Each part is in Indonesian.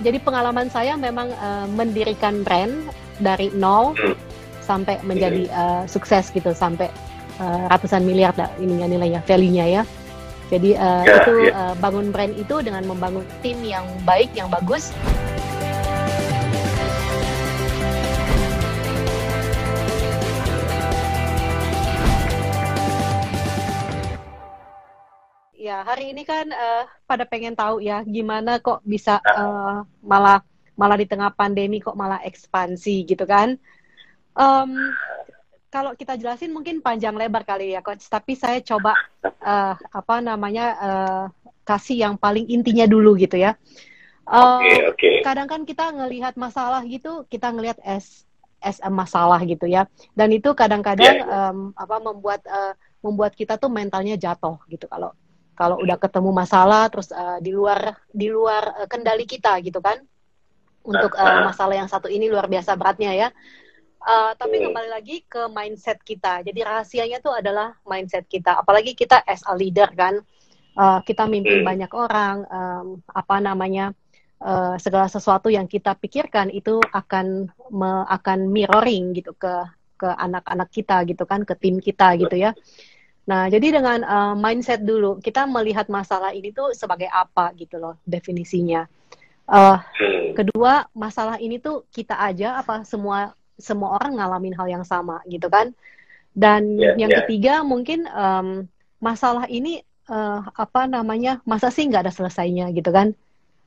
jadi pengalaman saya memang uh, mendirikan brand dari nol hmm. sampai menjadi uh, sukses gitu sampai uh, ratusan miliar lah ininya nilainya value-nya ya. Jadi uh, ya, itu ya. Uh, bangun brand itu dengan membangun tim yang baik yang bagus. Ya, hari ini kan uh, pada pengen tahu ya gimana kok bisa uh, malah malah di tengah pandemi kok malah ekspansi gitu kan. Um, kalau kita jelasin mungkin panjang lebar kali ya coach, tapi saya coba uh, apa namanya uh, kasih yang paling intinya dulu gitu ya. Uh, okay, okay. Kadang kan kita ngelihat masalah gitu, kita ngelihat es as a masalah gitu ya. Dan itu kadang-kadang yeah. Iya. um, apa membuat uh, membuat kita tuh mentalnya jatuh gitu kalau kalau udah ketemu masalah terus uh, di luar di luar uh, kendali kita gitu kan. Untuk uh, masalah yang satu ini luar biasa beratnya ya. Uh, tapi kembali lagi ke mindset kita. Jadi rahasianya tuh adalah mindset kita. Apalagi kita as a leader kan. Uh, kita mimpin hmm. banyak orang um, apa namanya uh, segala sesuatu yang kita pikirkan itu akan me, akan mirroring gitu ke ke anak-anak kita gitu kan ke tim kita gitu ya Nah, jadi dengan uh, mindset dulu, kita melihat masalah ini tuh sebagai apa gitu loh definisinya. Uh, kedua, masalah ini tuh kita aja apa semua semua orang ngalamin hal yang sama gitu kan. Dan yeah, yang yeah. ketiga mungkin um, masalah ini uh, apa namanya masa sih nggak ada selesainya gitu kan.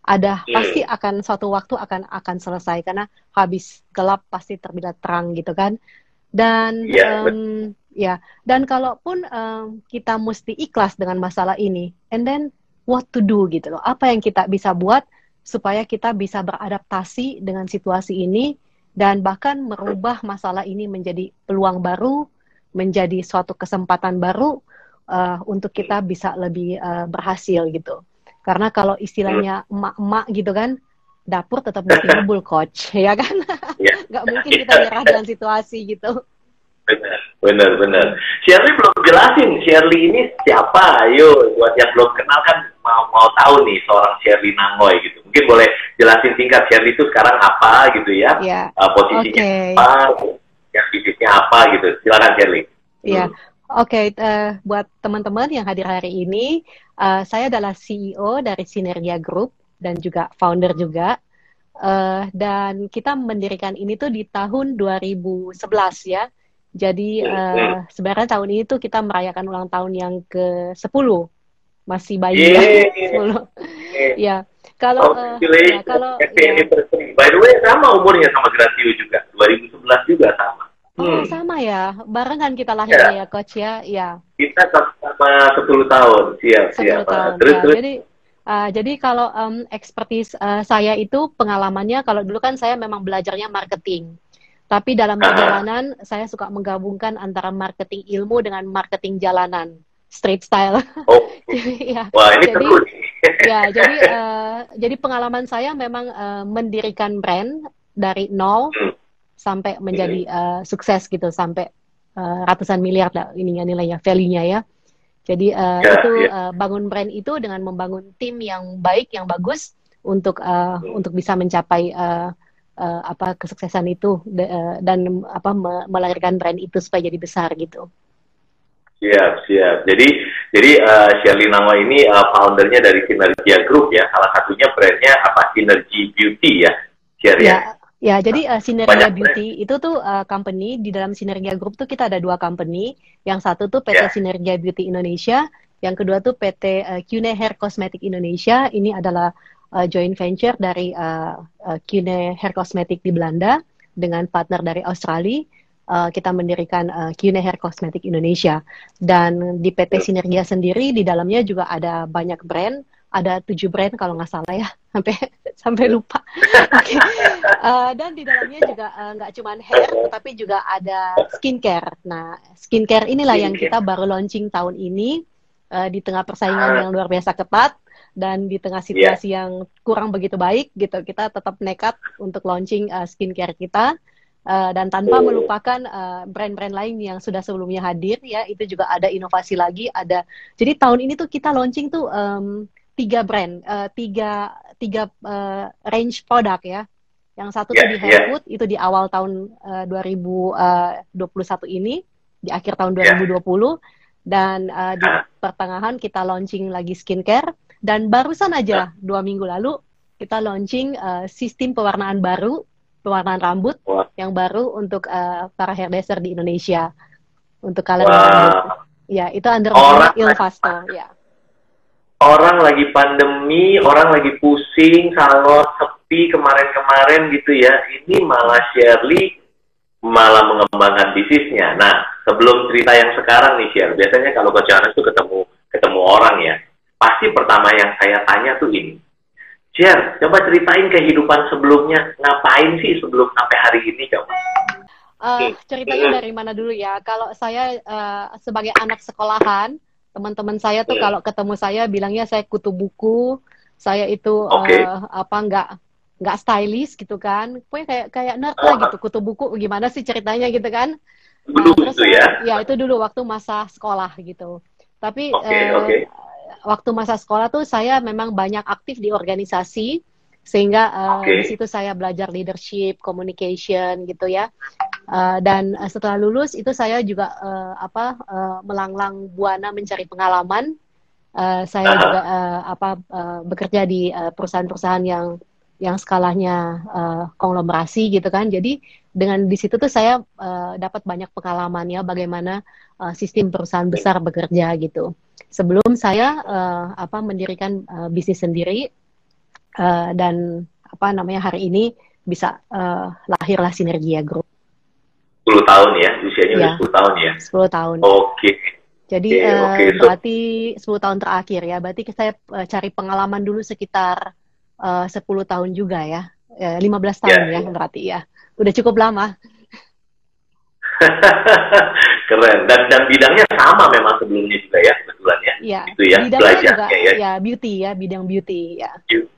Ada hmm. pasti akan suatu waktu akan akan selesai karena habis gelap pasti terbit terang gitu kan. Dan yeah, um, ya dan kalaupun um, kita mesti ikhlas dengan masalah ini and then what to do gitu loh. Apa yang kita bisa buat supaya kita bisa beradaptasi dengan situasi ini dan bahkan merubah masalah ini menjadi peluang baru menjadi suatu kesempatan baru uh, untuk kita bisa lebih uh, berhasil gitu. Karena kalau istilahnya emak-emak gitu kan dapur tetap ditimbul coach ya kan ya. nggak mungkin kita nyerah dengan situasi gitu Benar, benar, benar. Shirley belum jelasin Shirley ini siapa. Ayo, buat yang belum kenal kan mau mau tahu nih seorang Shirley Nangoy gitu. Mungkin boleh jelasin singkat Shirley itu sekarang apa gitu ya? Yeah. Uh, posisinya okay. apa, yang bisnisnya apa gitu. Silakan Shirley. Iya. Hmm. Oke, okay, uh, eh, buat teman-teman yang hadir hari ini, uh, saya adalah CEO dari Sinergia Group dan juga founder juga. Uh, dan kita mendirikan ini tuh di tahun 2011 ya jadi uh, sebenarnya tahun ini tuh kita merayakan ulang tahun yang ke-10. Masih bayi yeah. ya. 10. ya. Kalau uh, ya, kalau ya. By the way sama umurnya sama Gratio juga. 2011 juga sama. Oh, hmm. sama ya. Barengan kita lahirnya ya. ya, coach ya. Ya. Kita sama 10 tahun. Siap, 10 siap. Tahun, terus, ya. terus. Jadi Uh, jadi kalau um, expertise uh, saya itu pengalamannya kalau dulu kan saya memang belajarnya marketing. Tapi dalam perjalanan saya suka menggabungkan antara marketing ilmu dengan marketing jalanan, street style. Oh, ya. Wah ini jadi, ya jadi uh, jadi pengalaman saya memang uh, mendirikan brand dari nol hmm. sampai menjadi uh, sukses gitu sampai uh, ratusan miliar lah ininya nilainya value-nya ya. Jadi uh, ya, itu ya. Uh, bangun brand itu dengan membangun tim yang baik yang bagus untuk uh, hmm. untuk bisa mencapai uh, uh, apa kesuksesan itu de, uh, dan apa me melahirkan brand itu supaya jadi besar gitu. Siap, siap. Jadi jadi uh, Shirley Nama ini uh, foundernya dari Sinergia Group ya. Salah satunya brandnya apa? Synergy Beauty ya, Shirley. Ya, ya. jadi uh, Sinergia Beauty brand. itu tuh uh, company di dalam Sinergia Group tuh kita ada dua company. Yang satu tuh PT yeah. Sinergia Beauty Indonesia, yang kedua tuh PT uh, Cune Hair Cosmetic Indonesia. Ini adalah uh, joint venture dari uh, uh, Kune Hair Cosmetic di Belanda dengan partner dari Australia. Uh, kita mendirikan uh, Kune Hair Cosmetic Indonesia dan di PT Sinergia sendiri di dalamnya juga ada banyak brand ada tujuh brand kalau nggak salah ya sampai sampai lupa okay. uh, dan di dalamnya juga nggak uh, cuma hair tapi juga ada skincare nah skincare inilah yang kita baru launching tahun ini uh, di tengah persaingan yang luar biasa ketat dan di tengah iya. situasi yeah. yang kurang begitu baik gitu kita tetap nekat untuk launching uh, skincare kita uh, dan tanpa oh. melupakan uh, brand-brand lain yang sudah sebelumnya hadir ya itu juga ada inovasi lagi ada jadi tahun ini tuh kita launching tuh um, tiga brand, uh, tiga tiga uh, range produk ya. Yang satu yeah, tuh di Hairwood yeah. itu di awal tahun uh, 2021 ini, di akhir tahun 2020 yeah. dan uh, di uh. pertengahan kita launching lagi skincare dan barusan aja uh. dua minggu lalu kita launching uh, sistem pewarnaan baru, pewarnaan rambut wow. yang baru untuk uh, para hairdresser di Indonesia. Untuk kalian wow. Ya, itu under orang Ilvasto, ya. Orang lagi pandemi, orang lagi pusing, salon sepi kemarin-kemarin gitu ya. Ini malah Shirley malah mengembangkan bisnisnya. Nah, sebelum cerita yang sekarang nih Shirley, biasanya kalau ke Johannes tuh ketemu ketemu orang ya, pasti pertama yang saya tanya tuh ini. Share, coba ceritain kehidupan sebelumnya, ngapain sih sebelum sampai hari ini coba? Uh, ceritanya dari mana dulu ya? Kalau saya uh, sebagai anak sekolahan, teman-teman saya tuh kalau ketemu saya bilangnya saya kutu buku, saya itu okay. uh, apa nggak nggak stylish gitu kan? Pokoknya kayak kayak nerd lah gitu, kutu buku gimana sih ceritanya gitu kan? Nah, terus itu ya? ya itu dulu waktu masa sekolah gitu. Tapi okay, uh, okay. waktu masa sekolah tuh saya memang banyak aktif di organisasi sehingga uh, okay. di situ saya belajar leadership, communication gitu ya. Uh, dan uh, setelah lulus itu saya juga uh, apa uh, melanglang buana mencari pengalaman. Uh, saya uh juga uh, apa uh, bekerja di perusahaan-perusahaan yang yang skalanya uh, konglomerasi gitu kan. Jadi dengan di situ tuh saya uh, dapat banyak pengalaman ya bagaimana uh, sistem perusahaan besar bekerja gitu. Sebelum saya uh, apa mendirikan uh, bisnis sendiri uh, dan apa namanya hari ini bisa uh, lahirlah Sinergia Group. 10 tahun ya, usianya ya, udah 10 tahun ya? 10 tahun. Oke. Okay. Jadi okay, uh, okay. So, berarti 10 tahun terakhir ya, berarti saya uh, cari pengalaman dulu sekitar uh, 10 tahun juga ya, uh, 15 tahun yeah, ya berarti ya, udah cukup lama. Keren. Dan dan bidangnya sama memang sebelumnya juga ya, kebetulan ya. Iya. Itu ya, bidangnya juga, ya. ya beauty ya, bidang beauty ya. Beauty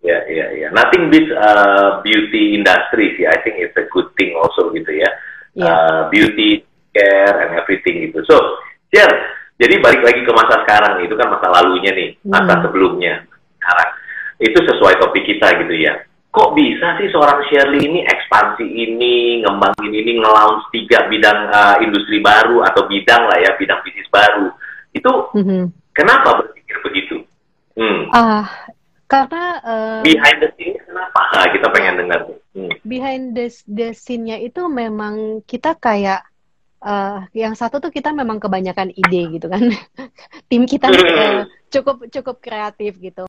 Ya, ya, ya. Nothing beats uh, beauty industry sih. I think it's a good thing also gitu ya. Yeah. Uh, beauty care and everything gitu. So, Cher, jadi balik lagi ke masa sekarang itu kan masa lalunya nih, masa hmm. sebelumnya. Sekarang itu sesuai topik kita gitu ya. Kok bisa sih seorang Shirley ini ekspansi ini, ngembangin ini, nge-launch tiga bidang uh, industri baru atau bidang lah ya, bidang bisnis baru. Itu mm -hmm. kenapa berpikir begitu? Hmm. Uh, karena uh, behind the scene kenapa? Nah, kita pengen dengar hmm. behind the, the scene-nya itu memang kita kayak uh, yang satu tuh kita memang kebanyakan ide gitu kan. Tim kita uh, cukup cukup kreatif gitu.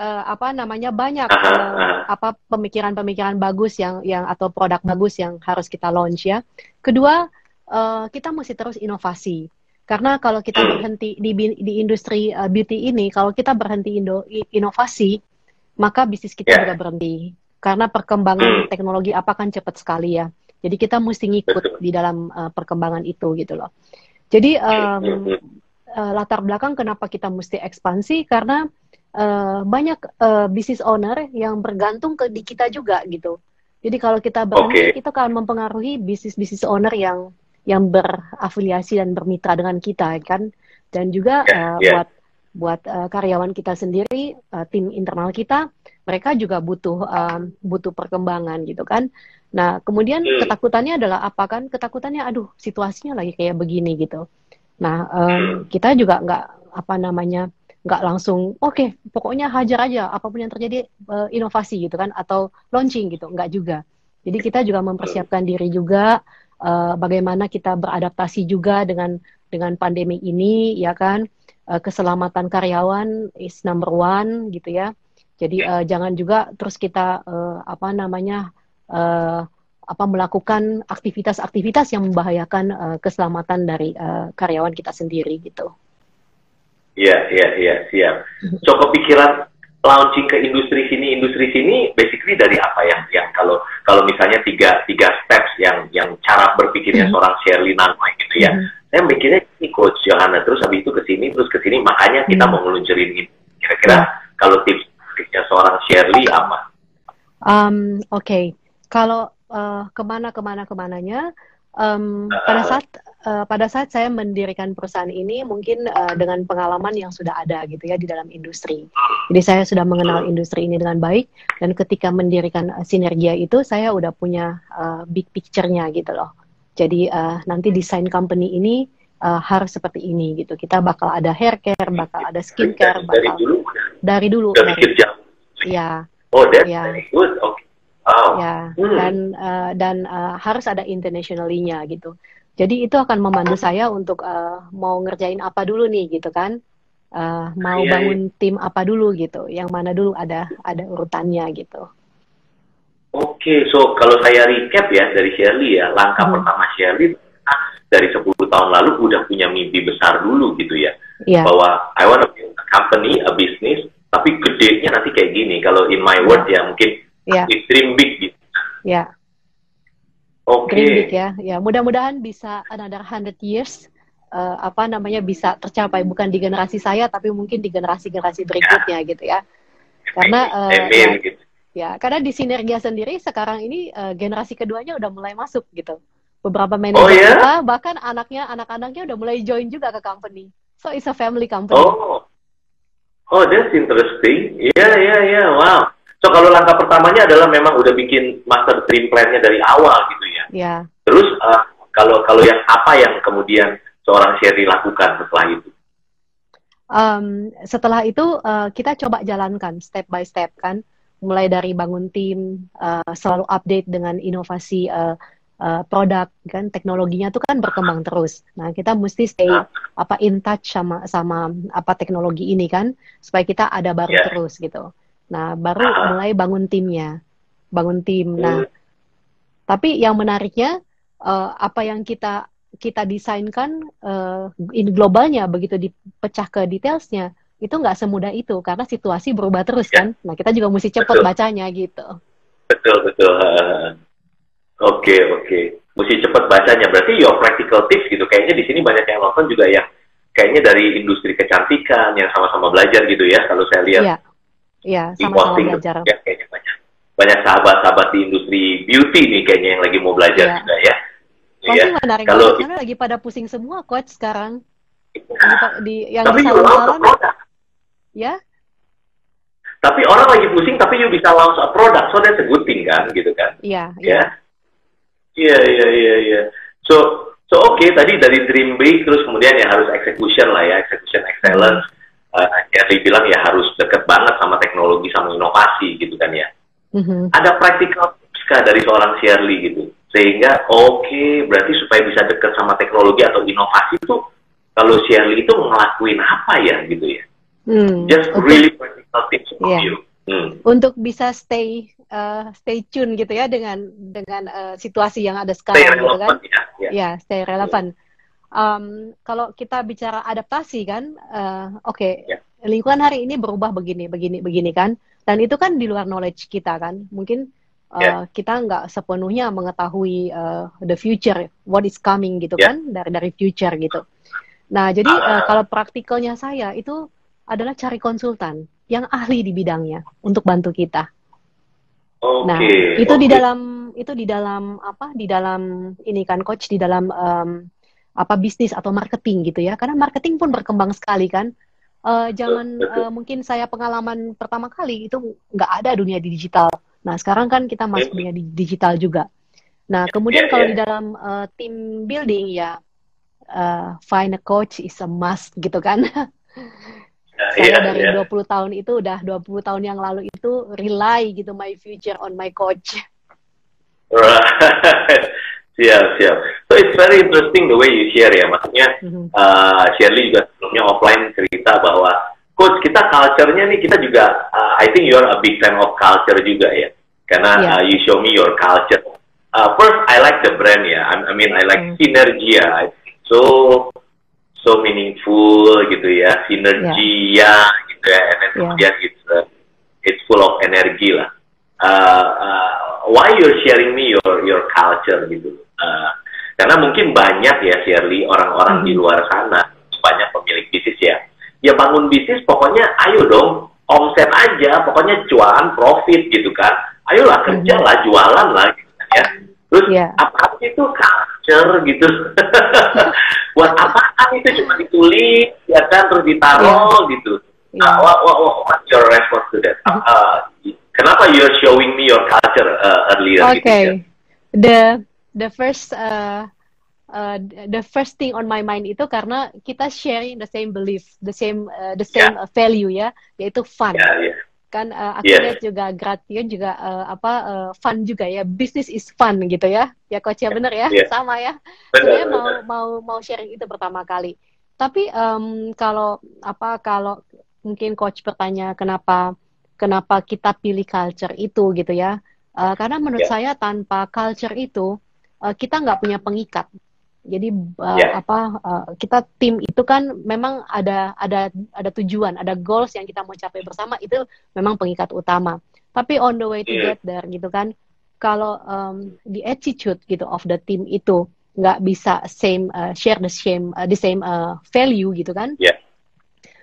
Uh, apa namanya banyak uh, apa pemikiran-pemikiran bagus yang yang atau produk bagus yang harus kita launch ya. Kedua uh, kita mesti terus inovasi karena kalau kita berhenti di di industri uh, beauty ini, kalau kita berhenti indo, inovasi, maka bisnis kita yeah. juga berhenti. Karena perkembangan hmm. teknologi apa kan cepat sekali ya. Jadi kita mesti ngikut di dalam uh, perkembangan itu gitu loh. Jadi um, uh, latar belakang kenapa kita mesti ekspansi karena uh, banyak uh, business owner yang bergantung ke di kita juga gitu. Jadi kalau kita berhenti, okay. itu akan mempengaruhi bisnis bisnis owner yang yang berafiliasi dan bermitra dengan kita kan? Dan juga yeah, uh, yeah. buat buat uh, karyawan kita sendiri uh, tim internal kita mereka juga butuh um, butuh perkembangan gitu kan? Nah kemudian mm. ketakutannya adalah apa kan? Ketakutannya aduh situasinya lagi kayak begini gitu. Nah um, kita juga nggak apa namanya nggak langsung oke okay, pokoknya hajar aja apa pun yang terjadi uh, inovasi gitu kan? Atau launching gitu. Nggak juga. Jadi kita juga mempersiapkan diri juga uh, bagaimana kita beradaptasi juga dengan dengan pandemi ini ya kan uh, keselamatan karyawan is number one gitu ya jadi uh, jangan juga terus kita uh, apa namanya uh, apa melakukan aktivitas-aktivitas yang membahayakan uh, keselamatan dari uh, karyawan kita sendiri gitu. Iya, iya, iya, siap. So kepikiran launching ke industri sini industri sini basically dari apa yang yang kalau kalau misalnya tiga tiga steps yang yang cara berpikirnya mm. seorang Shirley Nanoy gitu ya mm. saya mikirnya ini coach Johanna terus habis itu ke sini terus ke sini makanya kita mm. mau ngeluncurin ini kira-kira mm. kalau tips tipsnya seorang Shirley apa um, oke okay. kalau uh, ke mana ke mana ke mananya um, uh, pada saat uh, pada saat saya mendirikan perusahaan ini mungkin uh, dengan pengalaman yang sudah ada gitu ya di dalam industri. Jadi saya sudah mengenal industri ini dengan baik dan ketika mendirikan uh, sinergia itu saya udah punya uh, big picture-nya gitu loh. Jadi uh, nanti desain company ini uh, harus seperti ini gitu. Kita bakal ada hair care, bakal ada skincare, bakal dari dulu. Dari dulu. Dari, Iya. Oh, that's yeah. very good. Okay. Wow. Ya, hmm. dan uh, dan uh, harus ada internationally-nya gitu. Jadi itu akan membantu saya untuk uh, mau ngerjain apa dulu nih gitu kan. Uh, mau yeah, bangun yeah. tim apa dulu gitu. Yang mana dulu ada ada urutannya gitu. Oke, okay, so kalau saya recap ya dari Shirley ya, langkah hmm. pertama Shirley dari 10 tahun lalu udah punya mimpi besar dulu gitu ya. Yeah. Bahwa I want to build a company, a business, tapi gedenya nanti kayak gini. Kalau in my word yeah. ya mungkin yeah. dream big gitu. Yeah. Oke. Okay. Ya. Ya, mudah-mudahan bisa another hundred years uh, apa namanya bisa tercapai bukan di generasi saya tapi mungkin di generasi-generasi berikutnya yeah. gitu ya. Karena uh, ya, gitu. ya, karena di sinergia sendiri sekarang ini uh, generasi keduanya udah mulai masuk gitu. Beberapa manajer oh, yeah? kita bahkan anaknya anak-anaknya udah mulai join juga ke company. So it's a family company. Oh. Oh, that's interesting. Iya, yeah, iya, yeah, iya. Yeah. Wow. So kalau langkah pertamanya adalah memang udah bikin master dream plan-nya dari awal gitu ya. Yeah. Terus uh, kalau kalau yang apa yang kemudian seorang Sherry lakukan setelah itu? Um, setelah itu uh, kita coba jalankan step by step kan, mulai dari bangun tim, uh, selalu update dengan inovasi uh, uh, produk kan, teknologinya tuh kan berkembang terus. Nah kita mesti stay nah. apa in touch sama sama apa teknologi ini kan, supaya kita ada baru yeah. terus gitu. Nah, baru mulai bangun timnya, bangun tim. Nah, tapi yang menariknya uh, apa yang kita kita desainkan uh, in globalnya begitu dipecah ke detailsnya itu nggak semudah itu karena situasi berubah terus ya. kan. Nah, kita juga mesti cepat bacanya gitu. Betul betul. Oke oke. Okay. Mesti cepat bacanya. Berarti your practical tips gitu. Kayaknya di sini banyak yang nonton juga yang kayaknya dari industri kecantikan yang sama-sama belajar gitu ya. Kalau saya lihat. Ya Iya, sama-sama belajar. Ya, kayaknya banyak banyak sahabat-sahabat di industri beauty nih kayaknya yang lagi mau belajar ya. juga ya. Pasti ya. menarik Kalau karena lagi pada pusing semua coach sekarang. Ya. Di, yang tapi di salon Ya. Tapi orang lagi pusing tapi you bisa launch a product, so that's a good thing kan, gitu kan? Iya. Ya. Iya, iya, iya, iya. So, so oke okay, tadi dari dream big terus kemudian ya harus execution lah ya, execution excellence. Hmm uh, Shirley bilang ya harus sama teknologi sama inovasi gitu kan ya. Mm-hmm. Ada practical tips kah dari seorang Shirley gitu sehingga oke okay, berarti supaya bisa deket sama teknologi atau inovasi itu kalau Shirley itu ngelakuin apa ya gitu ya. Mm, Just okay. really practical tips from yeah. you. Hmm. Untuk bisa stay uh, stay tune gitu ya dengan dengan uh, situasi yang ada sekarang stay gitu kan. Ya, ya. ya stay relevan. Yeah um, kalau kita bicara adaptasi kan, uh, oke, okay, ya. yeah. Lingkungan hari ini berubah begini, begini, begini kan, dan itu kan di luar knowledge kita kan, mungkin uh, yeah. kita nggak sepenuhnya mengetahui uh, the future, what is coming gitu yeah. kan, dari dari future gitu. Nah, jadi uh, kalau praktikalnya saya itu adalah cari konsultan yang ahli di bidangnya untuk bantu kita. Okay. Nah, itu okay. di dalam itu di dalam apa? Di dalam ini kan coach di dalam um, apa bisnis atau marketing gitu ya karena marketing pun berkembang sekali kan uh, zaman uh, mungkin saya pengalaman pertama kali itu nggak ada dunia di digital. Nah sekarang kan kita masuk dunia di digital juga. Nah kemudian yeah, kalau yeah. di dalam uh, team building ya uh, find a coach is a must gitu kan. Saya yeah, dari yeah. 20 tahun itu udah 20 tahun yang lalu itu rely gitu my future on my coach Siap, siap. So it's very interesting the way you share ya. Maksudnya mm-hmm. uh, Shirley juga sebelumnya offline cerita bahwa coach kita culture-nya nih kita juga uh, I think you are a big fan of culture juga ya. Karena yeah. uh, you show me your culture. Uh, first I like the brand ya. I, I mean I like mm. synergy ya. So so meaningful gitu ya. Sinergi yeah. ya gitu ya. And then yeah. kemudian it's uh, it's full of energy lah. Uh, uh, why you're sharing me your your culture gitu Uh, karena mungkin banyak ya Shirley orang-orang hmm. di luar sana banyak pemilik bisnis ya. Ya bangun bisnis pokoknya ayo dong omset aja, pokoknya jualan profit gitu kan. Ayolah kerja lah, hmm. jualan lah gitu kan, ya. Terus yeah. apa itu culture gitu. Buat apaan itu cuma ditulis, ya kan, terus ditaruh yeah. gitu. Yeah. Uh, what, what, what, what's your response to that? Uh, uh, kenapa you're showing me your culture uh, earlier? Gitu okay. Gitu, ya? The the first uh, uh, the first thing on my mind itu karena kita sharing the same belief, the same uh, the same yeah. value ya, yaitu fun. Yeah, yeah kan uh, aku yeah. lihat juga Gratio juga uh, apa uh, fun juga ya bisnis is fun gitu ya ya coach ya bener ya yeah. sama ya saya mau mau mau sharing itu pertama kali tapi um, kalau apa kalau mungkin coach bertanya kenapa kenapa kita pilih culture itu gitu ya uh, karena menurut yeah. saya tanpa culture itu uh, kita nggak punya pengikat jadi uh, yeah. apa uh, kita tim itu kan memang ada ada ada tujuan, ada goals yang kita mau capai bersama itu memang pengikat utama. Tapi on the way to yeah. get there gitu kan, kalau um, the attitude gitu of the team itu nggak bisa same uh, share the same uh, the same uh, value gitu kan, yeah.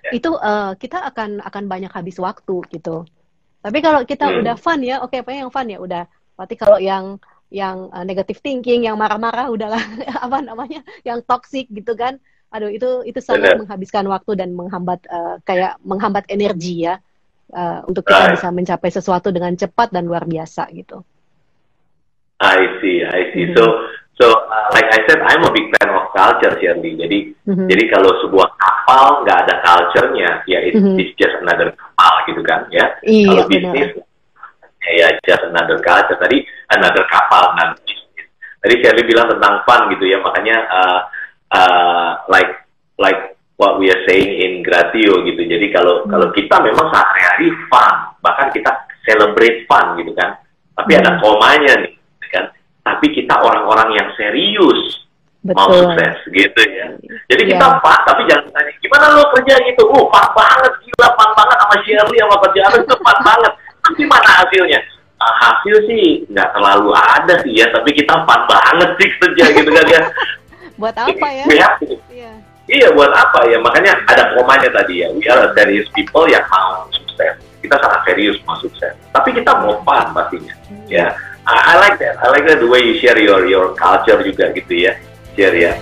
Yeah. itu uh, kita akan akan banyak habis waktu gitu. Tapi kalau kita mm. udah fun ya, oke okay, apa yang fun ya udah. Berarti kalau yang yang uh, negative thinking, yang marah-marah udahlah apa namanya, yang toxic gitu kan. Aduh itu itu sangat Benar. menghabiskan waktu dan menghambat uh, kayak menghambat energi ya uh, untuk kita right. bisa mencapai sesuatu dengan cepat dan luar biasa gitu. I see, I see. Mm -hmm. So so uh, like I said, I'm a big fan of culture, Shirley. Jadi mm -hmm. jadi kalau sebuah kapal nggak ada culture-nya, ya it's, mm -hmm. it's just another kapal gitu kan, ya. Iya, kalau bisnis ya just another culture. Tadi another kapal, another business. Tadi Shirley bilang tentang fun gitu ya, makanya uh, uh, like like what we are saying in Gratio gitu. Jadi kalau hmm. kalau kita memang sehari-hari fun, bahkan kita celebrate fun gitu kan. Tapi hmm. ada komanya nih, kan. Tapi kita orang-orang yang serius Betul. mau sukses gitu ya. Jadi yeah. kita fun, tapi jangan tanya gimana lo kerja gitu. Oh, fun banget, gila fun banget sama Shirley sama kerjaan itu fun banget tapi mana hasilnya? Uh, hasil sih nggak terlalu ada sih ya tapi kita fun banget sih kerja gitu kan ya. Buat apa ya? Iya. iya buat apa ya? Makanya ada komanya tadi ya. We are serious people yang mau sukses. Kita sangat serius mau sukses. Tapi kita mau fun pastinya. Hmm. ya I, I like that. I like that the way you share your your culture juga gitu ya. Share ya